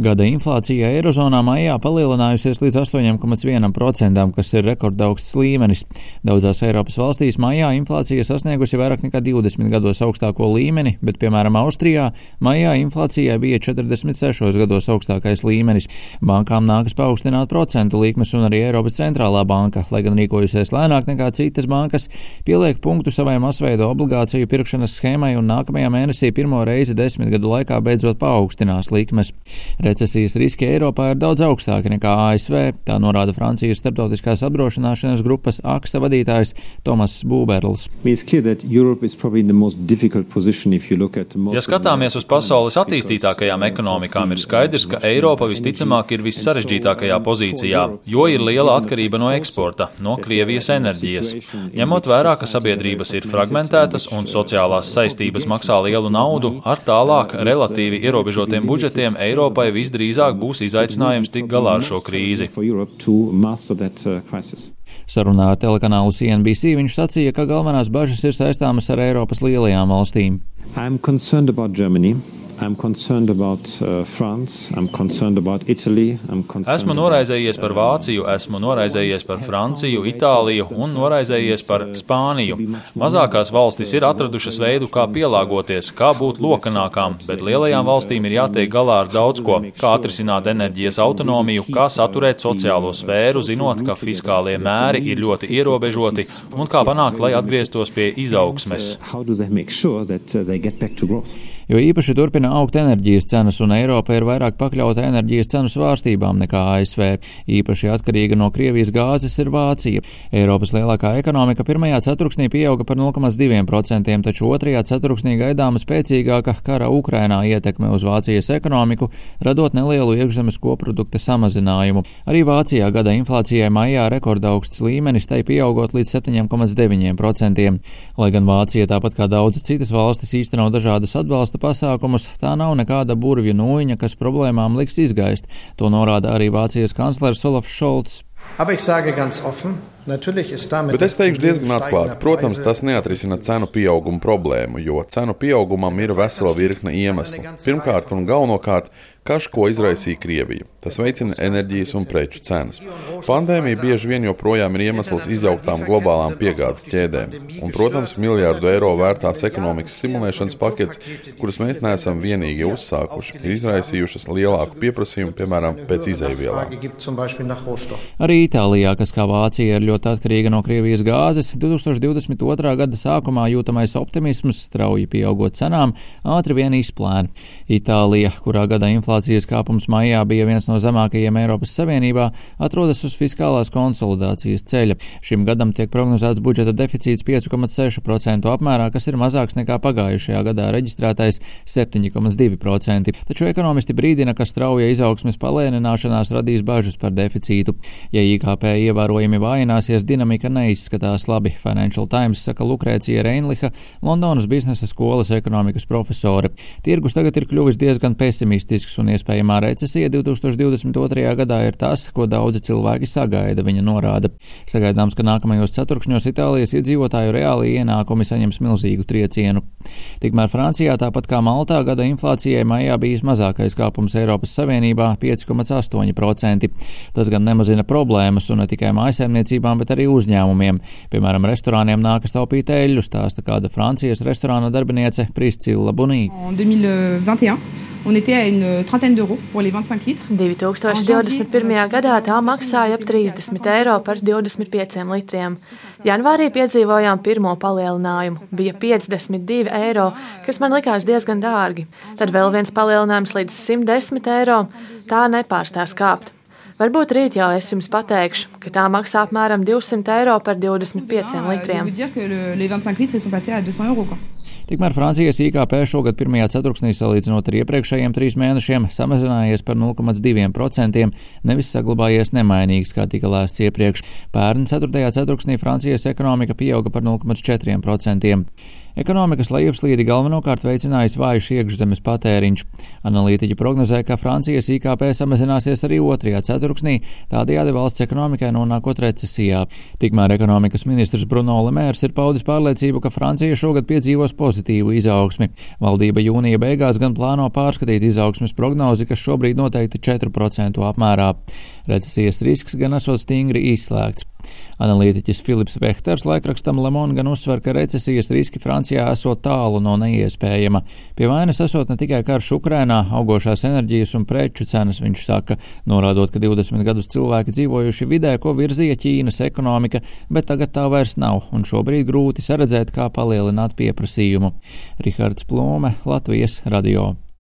Gada inflācija Eirozonā maijā palielinājusies līdz 8,1%, kas ir rekordaugsts līmenis. Daudzās Eiropas valstīs maijā inflācija sasniegusi vairāk nekā 20 gados augstāko līmeni, bet, piemēram, Austrijā maijā inflācijai bija 46 gados augstākais līmenis. Bankām nākas paaugstināt procentu likmes, un arī Eiropas centrālā banka, lai gan rīkojusies lēnāk nekā citas bankas, pieliek punktu savai masveida obligāciju pirkšanas schēmai un nākamajā mēnesī pirmo reizi desmit gadu laikā beidzot paaugstinās likmes. Recesijas riski Eiropā ir daudz augstāki nekā ASV, tā norāda Francijas starptautiskās apdrošināšanas grupas AXA vadītājs Tomas Būberls. Ja skatāmies uz pasaules attīstītākajām ekonomikām, ir skaidrs, ka Eiropa visticamāk ir vissarežģītākajā pozīcijā, jo ir liela atkarība no eksporta, no Krievijas enerģijas. Ņemot vērā, ka sabiedrības ir fragmentētas un sociālās saistības maksā lielu naudu, ar tālāk relatīvi ierobežotiem budžetiem Eiropai visdrīzāk būs izaicinājums tikt galā ar šo krīzi. Sarunā ar telekanālu CNBC viņš sacīja, ka galvenās bažas ir saistāmas ar Eiropas lielajām valstīm. About, uh, esmu noraizējies par Vāciju, esmu noraizējies par Franciju, Itāliju un noraizējies par Spāniju. Mazākās valstis ir atradušas veidu, kā pielāgoties, kā būt lokanākām, bet lielajām valstīm ir jātiek galā ar daudz ko, kā atrisināt enerģijas autonomiju, kā saturēt sociālo sfēru, zinot, ka fiskālie mēri ir ļoti ierobežoti un kā panākt, lai atgrieztos pie izaugsmes. Jo īpaši turpina augt enerģijas cenas, un Eiropa ir vairāk pakļauta enerģijas cenu svārstībām nekā ASV. Īpaši atkarīga no Krievijas gāzes ir Vācija. Eiropas lielākā ekonomika pirmajā ceturksnī pieauga par 0,2%, taču otrajā ceturksnī gaidāma spēcīgāka kara Ukrainā ietekme uz Vācijas ekonomiku, radot nelielu iekšzemes koprodukta samazinājumu. Arī Vācijā gada inflācijai maijā rekordaugsts līmenis, tai pieaugot līdz 7,9%. Lai gan Vācija, tāpat kā daudzas citas valstis, īsteno dažādus atbalsta pasākumus, tā nav nekāda burvju nūjiņa, kas problēmām liks izgaist. To norāda arī Vācijas kanclers Olafs Šolts. Bet es teikšu diezgan atklāti, protams, tas neatrisina cenu pieauguma problēmu, jo cenu pieaugumam ir vesela virkne iemeslu. Pirmkārt un galvenokārt, karš, ko izraisīja Krievija. Tas veicina enerģijas un preču cenas. Pandēmija bieži vien joprojām ir iemesls izjauktām globālām piegādes ķēdēm. Un, protams, miljārdu eiro vērtās ekonomikas stimulēšanas paketes, kuras mēs neesam vienīgi uzsākuši, ir izraisījušas lielāku pieprasījumu, piemēram, pēc izaivielām. Arī Itālijā, kas kā Vācija ir ļoti atkarīga no Krievijas gāzes, 2022. gada sākumā jūtamais optimisms, strauji pieaugot cenām, ātri vien izplēna. Itālija, kurā gada inflācijas kāpums maijā bija viens no zemākajiem Eiropas Savienībā, atrodas uz fiskālās konsolidācijas ceļa. Šim gadam tiek prognozēts budžeta deficīts 5,6% apmērā, kas ir mazāks nekā pagājušajā gadā reģistrētais 7,2%. Taču ekonomisti brīdina, ka strauja izaugsmes palēnināšanās radīs bažas par deficītu. Ja IKP ievērojami vājināsies, dinamika neizskatās labi. Financial Times saka Lukrēcija Reinliha, Londonas biznesa skolas ekonomikas profesore. Tirgus tagad ir kļuvis diezgan pesimistisks un iespējamā recesija 2022. gadā ir tas, ko daudzi cilvēki sagaida, viņa norāda. Sagaidāms, ka nākamajos ceturkšņos Itālijas iedzīvotāju reāli ienākumi saņems milzīgu triecienu. Tikmēr Francijā, tāpat kā Maltā, gada inflācijai maijā bijis mazākais kāpums Eiropas Savienībā - 5,8%. Tas gan nemazina problēmas un ne tikai mājasēmniecībām, bet arī uzņēmumiem. Piemēram, restorāniem nākas taupīt eļļu, stāsta kāda Francijas restorāna darbiniece Priscilla Bunī. 2021. gadā tā maksāja ap 30 eiro par 25 litriem. Janvārī piedzīvojām pirmo palielinājumu. Bija 52 eiro, kas man likās diezgan dārgi. Tad vēl viens palielinājums līdz 110 eiro. Tā nepārstās kāpt. Varbūt rīt jau es jums pateikšu, ka tā maksā apmēram 200 eiro par 25 litriem. Tikmēr Francijas IKP šogad pirmajā ceturksnī salīdzinot ar iepriekšējiem trīs mēnešiem samazinājies par 0,2%, nevis saglabājies nemainīgs, kā tika lēsts iepriekš. Pērn ceturtajā ceturksnī Francijas ekonomika pieauga par 0,4%. Ekonomikas lejupslīdi galvenokārt veicinājis vājš iekšzemes patēriņš. Analītiķi prognozē, ka Francijas IKP samazināsies arī otrajā ceturksnī, tādējādi valsts ekonomikai nonākot recesijā. Tikmēr ekonomikas ministrs Bruno Lemērs ir paudis pārliecību, ka Francija šogad piedzīvos pozitīvu izaugsmi. Valdība jūnija beigās gan plāno pārskatīt izaugsmes prognozi, kas šobrīd noteikti 4% apmērā. Recesijas risks gan esot stingri izslēgts. Analītiķis Filips Vehters laikrakstam Lemon gan uzsver, ka recesijas riski Francijā esot tālu no neiespējama. Pie vainas esot ne tikai karš Ukrainā, augošās enerģijas un preču cenas, viņš saka, norādot, ka 20 gadus cilvēki dzīvojuši vidē, ko virzīja Ķīnas ekonomika, bet tagad tā vairs nav, un šobrīd grūti saredzēt, kā palielināt pieprasījumu. Rihards Plūme, Latvijas radio.